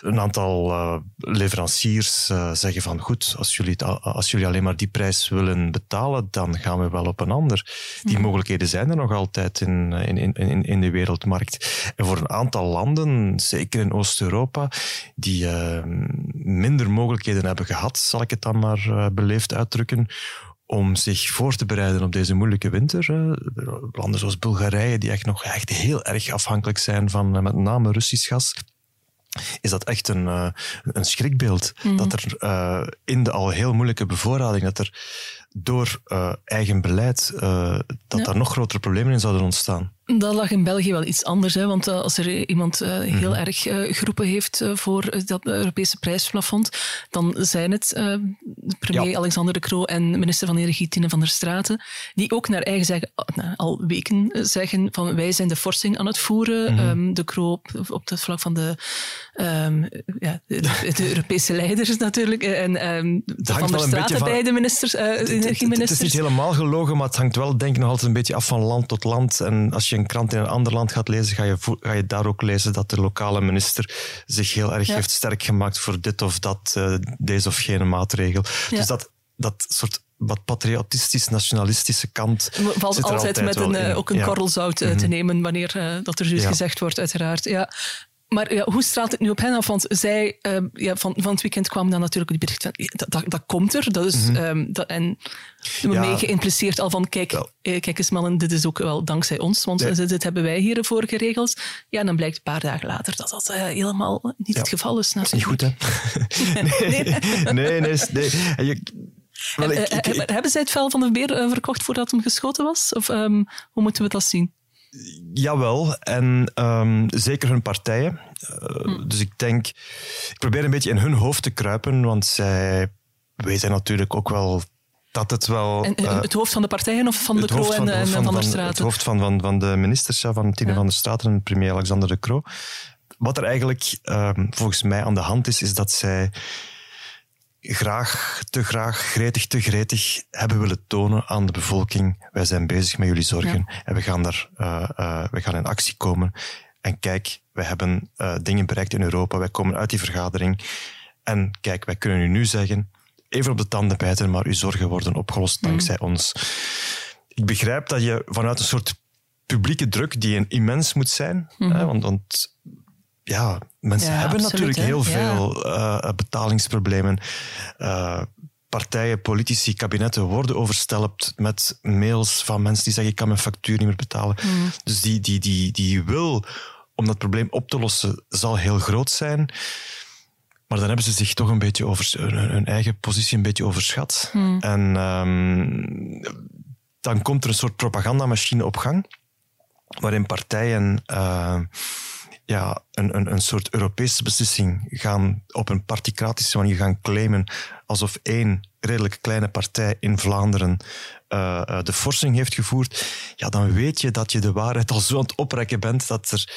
een aantal uh, leveranciers uh, zeggen van goed, als jullie, als jullie alleen maar die prijs willen betalen, dan gaan we wel op een ander. Die mm. mogelijkheden zijn er nog altijd in, in, in, in de wereldmarkt. En voor een aantal landen, zeker in Oost-Europa, die uh, minder mogelijkheden hebben gehad, zal ik het dan maar beleefd uitdrukken, om zich voor te bereiden op deze moeilijke winter. Landen zoals Bulgarije, die echt nog echt heel erg afhankelijk zijn van met name Russisch gas is dat echt een, uh, een schrikbeeld. Mm. Dat er uh, in de al heel moeilijke bevoorrading, dat er door uh, eigen beleid, dat ja. daar nog grotere problemen in zouden ontstaan. Dat lag in België wel iets anders, hè? want uh, als er iemand uh, heel mm. erg uh, geroepen heeft voor dat Europese prijsplafond, dan zijn het premier ja. Alexander de Croo en minister van Energie Tine van der Straten, die ook naar eigen zeggen, al weken zeggen van wij zijn de forsing aan het voeren. Mm. Um, de Croo op, op het vlak van de, um, ja, de, de, Europese leiders natuurlijk, en um, van der Straten van... bij de ministers, energieministers. Het is niet helemaal gelogen, maar het hangt wel denk ik nog altijd een beetje af van land tot land. En als je een krant in een ander land gaat lezen, ga je, ga je daar ook lezen dat de lokale minister zich heel erg heeft sterk gemaakt voor dit of dat, uh, deze of gene maatregel. Dus dat, dat soort wat patriotistisch, nationalistische kant. Valt zit altijd, met een, in. ook een ja. korrel zout uh, te mhm. nemen wanneer uh, dat er zoiets ja. gezegd wordt, uiteraard. Ja. Maar ja, hoe straalt het nu op hen af? Want zij, uh, ja, van, van het weekend kwam dan natuurlijk het bericht van, dat, dat, dat komt er. Dat is, mm -hmm. um, dat, en ja. mee geïmpliceerd al van, kijk, eh, kijk eens mannen, dit is ook wel dankzij ons, want dit hebben wij hiervoor geregeld. Ja, dan blijkt een paar dagen later dat dat uh, helemaal niet ja. het geval is. Dat is niet goed, hè? nee, nee, nee. nee, nee. Je, ik, ik, hebben zij het vel van de beer verkocht voordat hem geschoten was? Of um, hoe moeten we dat zien? Jawel, en um, zeker hun partijen. Uh, hm. Dus ik denk, ik probeer een beetje in hun hoofd te kruipen, want zij weten natuurlijk ook wel dat het wel... En, uh, het hoofd van de partijen of van de Croo en, en, van, van, der Straten? Het hoofd van, van, van de ministers, ja, van Tine ja. van der Straten en premier Alexander de Croo. Wat er eigenlijk um, volgens mij aan de hand is, is dat zij graag, te graag, gretig, te gretig hebben willen tonen aan de bevolking. Wij zijn bezig met jullie zorgen ja. en we gaan, daar, uh, uh, we gaan in actie komen. En kijk, wij hebben uh, dingen bereikt in Europa. Wij komen uit die vergadering. En kijk, wij kunnen u nu zeggen, even op de tanden bijten, maar uw zorgen worden opgelost mm. dankzij ons. Ik begrijp dat je vanuit een soort publieke druk, die een immens moet zijn, mm -hmm. hè, want, want ja, mensen ja, hebben absoluut, natuurlijk heel veel uh, betalingsproblemen. Uh, partijen, politici, kabinetten worden overstelpt met mails van mensen die zeggen ik kan mijn factuur niet meer betalen. Mm. Dus die, die, die, die wil om dat probleem op te lossen zal heel groot zijn. Maar dan hebben ze zich toch een beetje over hun, eigen positie een beetje overschat. Mm. En um, dan komt er een soort propagandamachine op gang, waarin partijen uh, ja, een, een, een soort Europese beslissing gaan op een particratische manier gaan claimen alsof één redelijk kleine partij in Vlaanderen uh, uh, de forsing heeft gevoerd, ja, dan weet je dat je de waarheid al zo aan het oprekken bent dat er,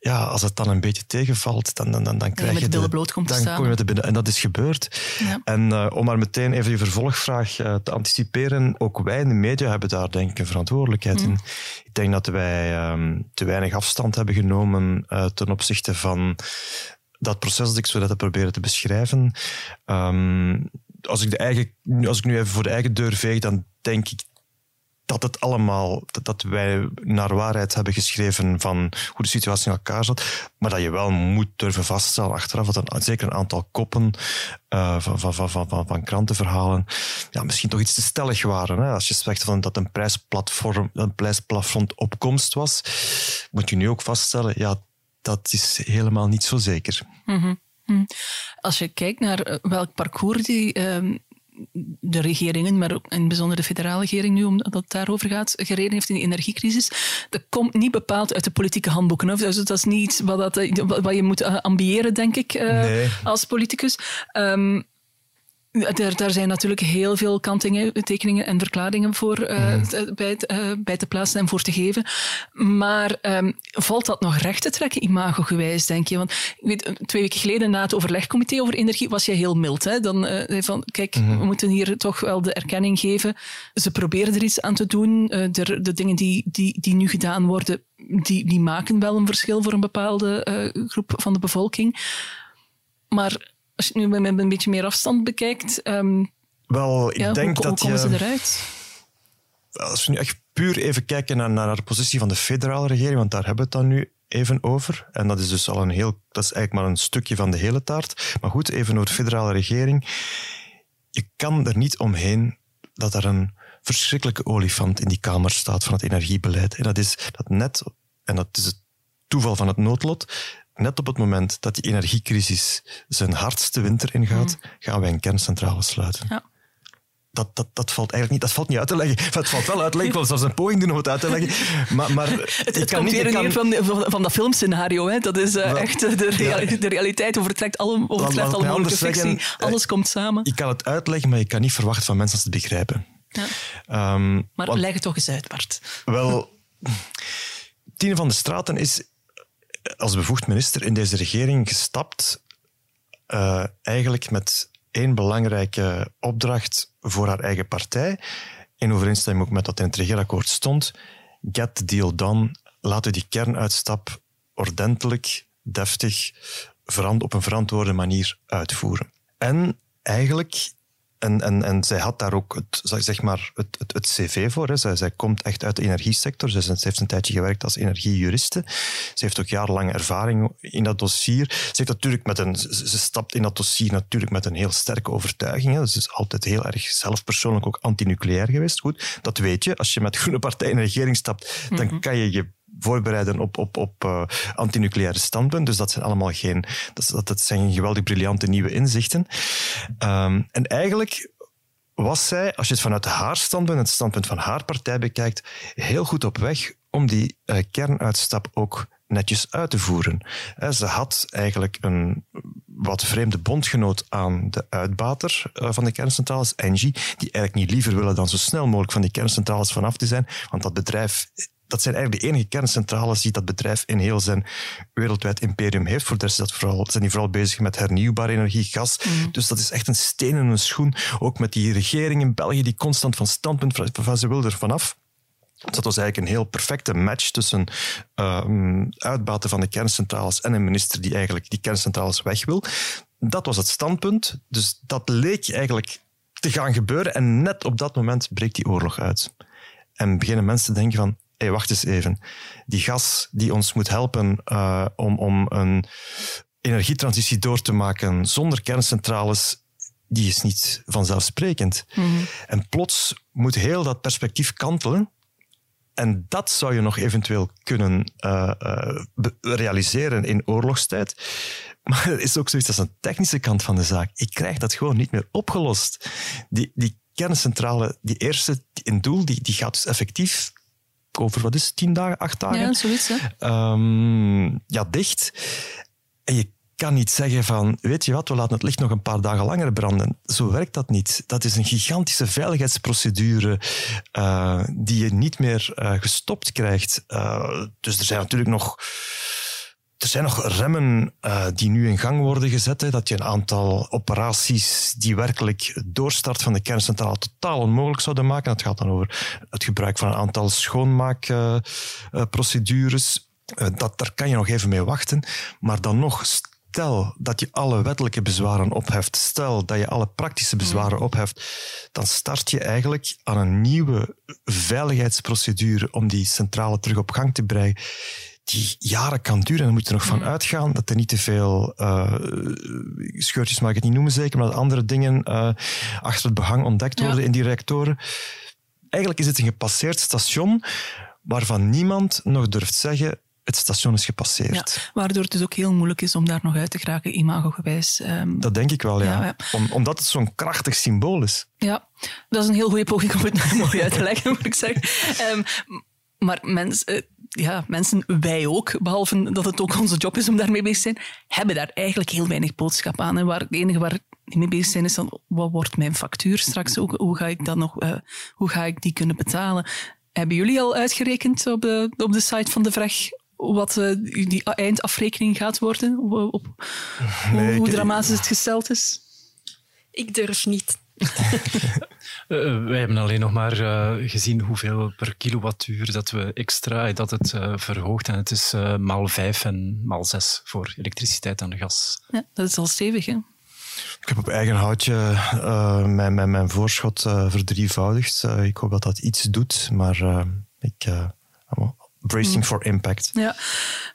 ja, als het dan een beetje tegenvalt, dan, dan, dan, dan krijg je de, bloot komt dan kom je met de binnen. En dat is gebeurd. Ja. En uh, om maar meteen even je vervolgvraag te anticiperen, ook wij in de media hebben daar denk ik een verantwoordelijkheid mm. in. Ik denk dat wij um, te weinig afstand hebben genomen ten opzichte van dat proces dat ik zo net heb proberen te beschrijven. Um, als, ik de eigen, als ik nu even voor de eigen deur veeg, dan denk ik dat het allemaal, dat, wij naar waarheid hebben geschreven van hoe de situatie in elkaar zat, maar dat je wel moet durven vaststellen achteraf dat een, zeker een aantal koppen uh, van, van, van, van, krantenverhalen ja, misschien toch iets te stellig waren. Als je zegt van dat een prijsplatform, een prijsplafond opkomst was, moet je nu ook vaststellen, ja, dat is helemaal niet zo zeker. Mm -hmm. Als je kijkt naar eh, welk parcours die um, de regeringen, maar ook in het bijzonder de federale regering nu, omdat het daarover gaat, gereden heeft in de energiecrisis, dat komt niet bepaald uit de politieke handboeken. Dus dat is niet iets wat, dat, wat je moet ambiëren, denk ik, nee. als politicus. Um, daar, daar, zijn natuurlijk heel veel kantingen, tekeningen en verklaringen voor uh, mm. bij, uh, bij, te plaatsen en voor te geven. Maar um, valt dat nog recht te trekken, imagogewijs, denk je? Want ik weet, twee weken geleden na het overlegcomité over energie was je heel mild. Hè? Dan uh, van, kijk, mm -hmm. we moeten hier toch wel de erkenning geven. Ze proberen er iets aan te doen. de, de dingen die, die, die nu gedaan worden, die, die maken wel een verschil voor een bepaalde groep van de bevolking. Maar als je het nu met een beetje meer afstand bekijkt, um, Wel, ik ja, denk hoe, dat hoe komen je, ze eruit? Als we nu echt puur even kijken naar, naar de positie van de federale regering, want daar hebben we het dan nu even over. En dat is dus al een heel, dat is eigenlijk maar een stukje van de hele taart. Maar goed, even over de federale regering. Je kan er niet omheen dat er een verschrikkelijke olifant in die kamer staat van het energiebeleid. En dat is dat net, en dat is het toeval van het noodlot, net op het moment dat die energiecrisis zijn hardste winter ingaat, mm. gaan wij een kerncentrale sluiten. Ja. Dat, dat, dat valt eigenlijk niet, dat valt niet uit te leggen. Het valt wel uit te leggen, ik wil zelfs een poging doen om het uit te leggen. Maar, maar het, het komt weer kan... van, van, van dat filmscenario. Hè. Dat is uh, echt de, real, ja. de realiteit overtrekt alle, overtreft alle mogelijke fictie. Zeggen, Alles komt samen. Ik kan het uitleggen, maar je kan niet verwachten van mensen dat ze het begrijpen. Ja. Um, maar want, leg het toch eens uit, Bart. Wel, Tine van de Straten is als bevoegd minister in deze regering gestapt, uh, eigenlijk met één belangrijke opdracht voor haar eigen partij, in overeenstemming ook met wat in het regeerakkoord stond. Get the deal done. Laten die kernuitstap ordentelijk, deftig, op een verantwoorde manier uitvoeren. En eigenlijk en, en, en zij had daar ook het, zeg maar het, het, het cv voor. Hè. Zij, zij komt echt uit de energiesector. Zij, ze heeft een tijdje gewerkt als energiejuriste. Ze heeft ook jarenlang ervaring in dat dossier. Ze, heeft natuurlijk met een, ze stapt in dat dossier natuurlijk met een heel sterke overtuiging. Hè. Ze is altijd heel erg zelfpersoonlijk ook antinucleair geweest. Goed, dat weet je. Als je met Groene Partij in de regering stapt, dan mhm. kan je je voorbereiden op, op, op uh, antinucleaire standpunt. Dus dat zijn allemaal geen, dat, dat zijn geweldig briljante nieuwe inzichten. Um, en eigenlijk was zij, als je het vanuit haar standpunt, het standpunt van haar partij bekijkt, heel goed op weg om die uh, kernuitstap ook netjes uit te voeren. Ze had eigenlijk een wat vreemde bondgenoot aan de uitbater eh, van de kerncentrales, Engie, die eigenlijk niet liever willen dan zo snel mogelijk van die kerncentrales vanaf te zijn, want dat bedrijf dat zijn eigenlijk de enige kerncentrales die dat bedrijf in heel zijn wereldwijd imperium heeft. Voor de rest dat vooral, zijn die vooral bezig met hernieuwbare energie, gas. Mm. Dus dat is echt een steen in een schoen. Ook met die regering in België die constant van standpunt van ze wil er vanaf. Dus dat was eigenlijk een heel perfecte match tussen uh, uitbaten van de kerncentrales en een minister die eigenlijk die kerncentrales weg wil. Dat was het standpunt. Dus dat leek eigenlijk te gaan gebeuren. En net op dat moment breekt die oorlog uit. En beginnen mensen te denken van, hey, wacht eens even. Die gas die ons moet helpen uh, om, om een energietransitie door te maken zonder kerncentrales, die is niet vanzelfsprekend. Mm En plots moet heel dat perspectief kantelen. En dat zou je nog eventueel kunnen uh, uh, realiseren in oorlogstijd. Maar er is ook zoiets als een technische kant van de zaak. Ik krijg dat gewoon niet meer opgelost. Die, die kerncentrale, die eerste in doel, die, die gaat dus effectief over, wat is het, tien dagen, acht dagen? Ja, zoiets, hè? Um, ja, dicht. En je kan niet zeggen van, weet je wat, we laten het licht nog een paar dagen langer branden. Zo werkt dat niet. Dat is een gigantische veiligheidsprocedure uh, die je niet meer uh, gestopt krijgt. Uh, dus er zijn natuurlijk nog er zijn nog remmen uh, die nu in gang worden gezet. Hè, dat je een aantal operaties die werkelijk doorstart van de kerncentrale totaal onmogelijk zouden maken. Dat gaat dan over het gebruik van een aantal schoonmaakprocedures. Uh, uh, dat, daar kan je nog even mee wachten. Maar dan nog, stel dat je alle wettelijke bezwaren opheft, stel dat je alle praktische bezwaren opheft, dan start je eigenlijk aan een nieuwe veiligheidsprocedure om die centrale terug op gang te brengen die jaren kan duren. En dan moet je er nog van mm. uitgaan dat er niet te veel uh, scheurtjes, mag ik het niet noemen zeker, maar dat andere dingen uh, achter het behang ontdekt worden in die reactoren. Eigenlijk is het een gepasseerd station waarvan niemand nog durft zeggen het station is gepasseerd. Ja, waardoor het dus ook heel moeilijk is om daar nog uit te geraken, imagogewijs. Um, dat denk ik wel, ja. ja, Om, omdat het zo'n krachtig symbool is. Ja, dat is een heel goede poging om het mooi uit te leggen, moet ik zeggen. Um, maar mensen ja, mensen, wij ook, behalve dat het ook onze job is om daarmee bezig te zijn, hebben daar eigenlijk heel weinig boodschap aan. En waar, het enige waar die mee bezig zijn is dan, wat wordt mijn factuur straks? Hoe, hoe ga ik dat nog, uh, hoe ga ik die kunnen betalen? Hebben jullie al uitgerekend op de, op de site van de vraag wat uh, die eindafrekening gaat worden? Op, op nee, hoe, hoe dramatisch het gesteld is? Ik durf niet. Uh, wij hebben alleen nog maar uh, gezien hoeveel per kilowattuur dat we extra dat het uh, verhoogt. En het is maal vijf en maal zes voor elektriciteit en gas. Ja, dat is al stevig, hè? Ik heb op eigen houtje mijn, mijn, mijn voorschot verdrievoudigd. ik hoop dat dat iets doet, maar ik... bracing mm. for impact. Ja,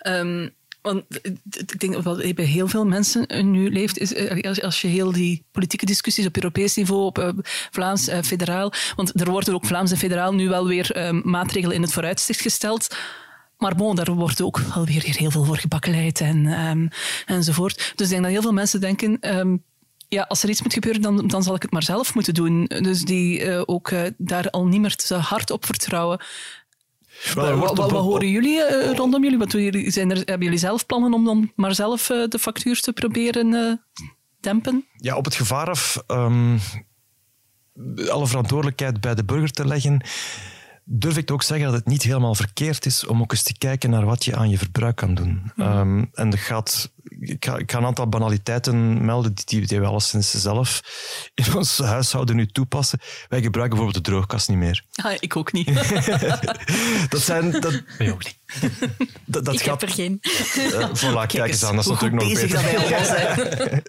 um, want ik denk dat bij heel veel mensen nu leeft, is eh, als je heel die politieke discussies op Europees niveau, op uh, Vlaams, uh, federaal, want er worden ook Vlaams en federaal nu wel weer uh, maatregelen in het vooruitzicht gesteld. Maar daar wordt ook wel weer heel veel voor gebakkenheid en, um, enzovoort. Dus ik denk dat heel veel mensen denken, um, ja, als er iets moet gebeuren, dan, dan zal ik het maar zelf moeten doen. Dus die ook daar al niet meer te hard op vertrouwen. Wel, wat, wat, horen jullie uh, rondom jullie? Wat? Zijn er, hebben jullie zelf plannen om dan maar zelf uh, de factuur te proberen uh, dempen? Ja, op het gevaar af um, alle verantwoordelijkheid bij de burger te leggen, durf ik ook zeggen dat het niet helemaal verkeerd is om ook eens te kijken naar wat je aan je verbruik kan doen. Mm. Um, en dat gaat ik, ga, ik ga een aantal banaliteiten melden die, die we alleszins zelf in ons huishouden nu toepassen. Wij gebruiken bijvoorbeeld de droogkast niet meer. Ah, ik ook niet. dat zijn... Dat, ook niet. dat, dat ik gaat, heb er geen. Uh, voilà, kijk, eens aan, dat is natuurlijk nog beter.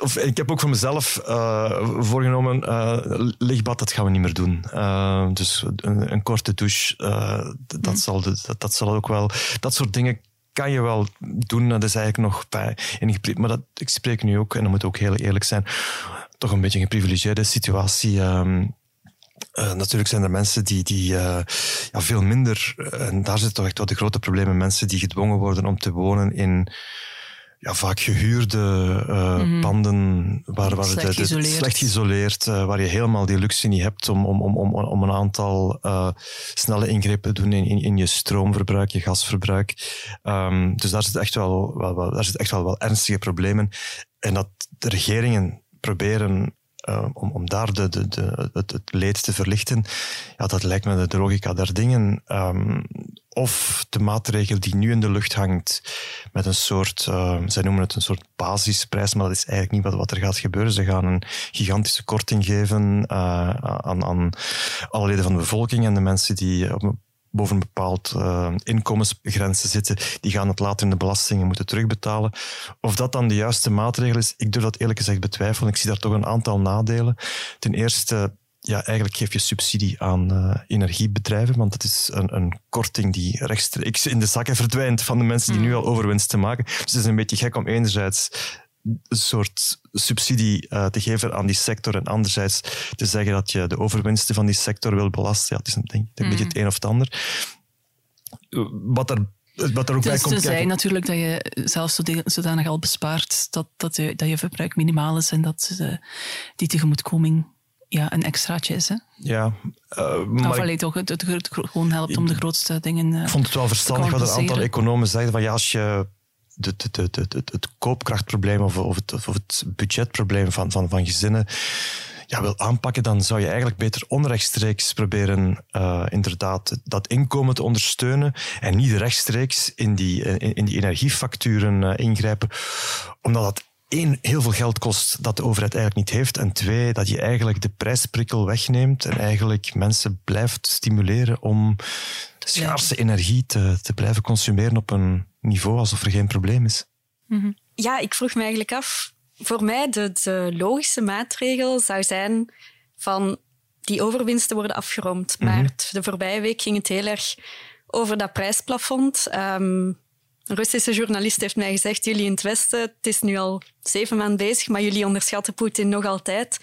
Of, ik heb ook voor mezelf uh, voorgenomen, uh, lichtbad, dat gaan we niet meer doen. Uh, dus een, een, korte douche, dat, mm. zal dat, dat, zal ook wel... Dat soort dingen kan je wel doen. Dat is eigenlijk nog bij... Maar dat, ik spreek nu ook, en dat moet ook heel eerlijk zijn, toch een beetje een geprivilegeerde situatie... Um, uh, natuurlijk zijn er mensen die, die uh, ja, veel minder, en daar zit toch echt wel de grote problemen, mensen die gedwongen worden om te wonen in ja, vaak gehuurde uh, mm -hmm. panden, waar, waar slecht, de, geïsoleerd. slecht geïsoleerd, waar je helemaal die luxe niet hebt om, om, om, om, om een aantal snelle ingrepen te doen in, in, in, je stroomverbruik, je gasverbruik. Um, dus daar zit echt wel, wel, wel, daar zit echt wel, wel ernstige problemen. En dat de regeringen proberen uh, om, om daar de, de, de, het, het leed te verlichten, ja, dat lijkt me de logica der dingen. Um, of de maatregel die nu in de lucht hangt met een soort, uh, zij noemen het een soort basisprijs, maar dat is eigenlijk niet wat, er gaat gebeuren. Ze gaan een gigantische korting geven uh, aan, aan alle leden van de bevolking en de mensen die op een boven een bepaald uh, inkomensgrenzen zitten, die gaan het later in de belastingen moeten terugbetalen. Of dat dan de juiste maatregel is, ik durf dat eerlijk gezegd betwijfelen. Ik zie daar toch een aantal nadelen. Ten eerste, ja, eigenlijk geef je subsidie aan uh, energiebedrijven, want dat is een, een, korting die rechtstreeks in de zakken verdwijnt van de mensen die nu al overwinst te maken. Dus het is een beetje gek om enerzijds een soort subsidie uh, te geven aan die sector en anderzijds te zeggen dat je de overwinsten van die sector wil belasten. Ja, het is een, denk, een mm. beetje het een of het ander. Wat er wat er ook dus bij komt te zijn natuurlijk dat je zelfs zodanig al bespaart dat, dat, je, dat je verbruik minimaal is en dat uh, die tegemoetkoming ja, een extraatje is. Hè? Ja, uh, maar of alleen toch het, het, gewoon helpt om de grootste dingen. Ik vond het wel verstandig wat een aantal economen zeiden van ja, als je het, het koopkrachtprobleem of, of, het, of het budgetprobleem van, van, van gezinnen ja, wil aanpakken, dan zou je eigenlijk beter onrechtstreeks proberen uh, inderdaad dat inkomen te ondersteunen en niet rechtstreeks in die, in, in die energiefacturen uh, ingrijpen, omdat dat één, heel veel geld kost dat de overheid eigenlijk niet heeft. En twee, dat je eigenlijk de prijsprikkel wegneemt en eigenlijk mensen blijft stimuleren om schaarse energie te, te blijven consumeren op een niveau alsof er geen probleem is. Mm -hmm. Ja, ik vroeg me eigenlijk af. Voor mij de, de logische maatregel zou zijn van die overwinsten worden afgeroomd. Mm -hmm. Maar de voorbije week ging het heel erg over dat prijsplafond. Um, een Russische journalist heeft mij gezegd, jullie in het Westen, het is nu al zeven maanden bezig, maar jullie onderschatten Poetin nog altijd.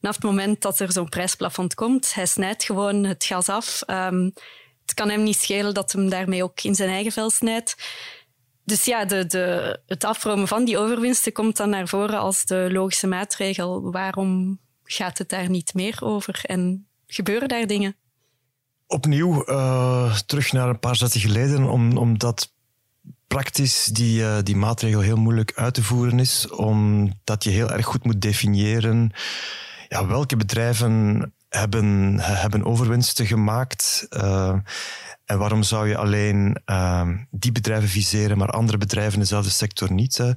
Vanaf het moment dat er zo'n prijsplafond komt, hij snijdt gewoon het gas af. Um, het kan hem niet schelen dat hem daarmee ook in zijn eigen vel snijdt. Dus ja, de, de, het afromen van die overwinsten komt dan naar voren als de logische maatregel. Waarom gaat het daar niet meer over en gebeuren daar dingen? Opnieuw, uh, terug naar een paar zetten geleden, om, omdat praktisch die, uh, die maatregel heel moeilijk uit te voeren is, omdat je heel erg goed moet definiëren ja, welke bedrijven hebben, hebben overwinsten gemaakt. Uh, en waarom zou je alleen uh, die bedrijven viseren, maar andere bedrijven in dezelfde sector niet?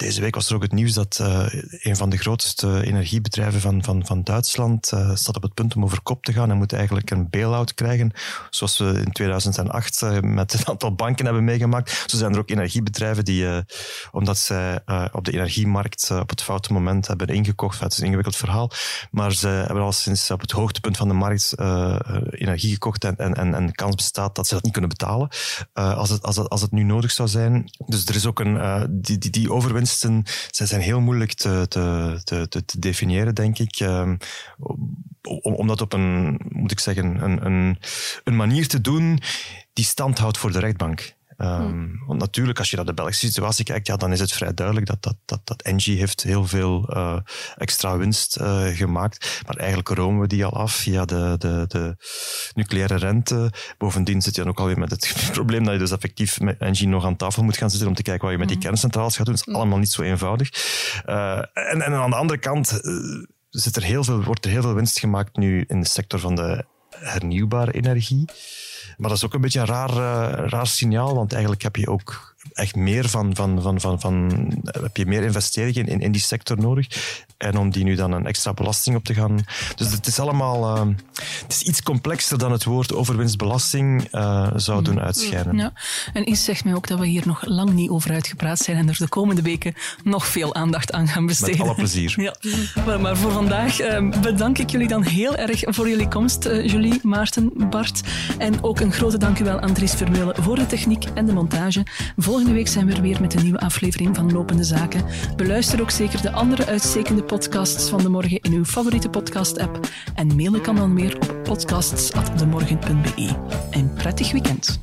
Deze week was er ook het nieuws dat uh, een van de grootste energiebedrijven van, van, van Duitsland uh, staat op het punt om over kop te gaan en moet eigenlijk een bail-out krijgen, zoals we in 2008 met een aantal banken hebben meegemaakt. Zo zijn er ook energiebedrijven die, omdat zij op de energiemarkt op het foute moment hebben ingekocht, het is een ingewikkeld verhaal, maar ze hebben al sinds op het hoogtepunt van de markt energie gekocht en, en, en, en de kans bestaat dat ze dat niet kunnen betalen als, het, als, het, als het nu nodig zou zijn. Dus er is ook een, die, die, die zij zijn heel moeilijk te, te, te, te definiëren, denk ik. Um, om, om dat op een, moet ik zeggen, een, een, een manier te doen die stand houdt voor de rechtbank. Um, want natuurlijk, als je naar de Belgische situatie kijkt, ja, dan is het vrij duidelijk dat, dat, dat, dat Engie heeft heel veel uh, extra winst uh, gemaakt. Maar eigenlijk romen we die al af via de, de, de nucleaire rente. Bovendien zit je dan ook alweer met het probleem dat je dus effectief met Engie nog aan tafel moet gaan zitten om te kijken wat je met die kerncentrales gaat doen. Dat is allemaal niet zo eenvoudig. Uh, en, en aan de andere kant zit er heel veel, wordt er heel veel winst gemaakt nu in de sector van de hernieuwbare energie. Maar dat is ook een beetje een raar, uh, raar signaal, want eigenlijk heb je ook echt meer van, van, van, van, van heb je meer investeringen in, in die sector nodig. En om die nu dan een extra belasting op te gaan. Dus het is allemaal uh, het is iets complexer dan het woord overwinstbelasting uh, zou doen uitschijnen. Ja. En iets zegt mij ook dat we hier nog lang niet over uitgepraat zijn en er de komende weken nog veel aandacht aan gaan besteden. Met alle plezier. Ja. Maar, maar voor vandaag uh, bedank ik jullie dan heel erg voor jullie komst, Julie, Maarten, Bart. En ook een grote dank u wel aan Dries Vermeulen voor de techniek en de montage. Volgende week zijn we er weer met een nieuwe aflevering van Lopende Zaken. Beluister ook zeker de andere uitstekende podcasts van de morgen in uw favoriete podcast-app. En mailen kan dan meer op podcasts.demorgen.be. Een prettig weekend.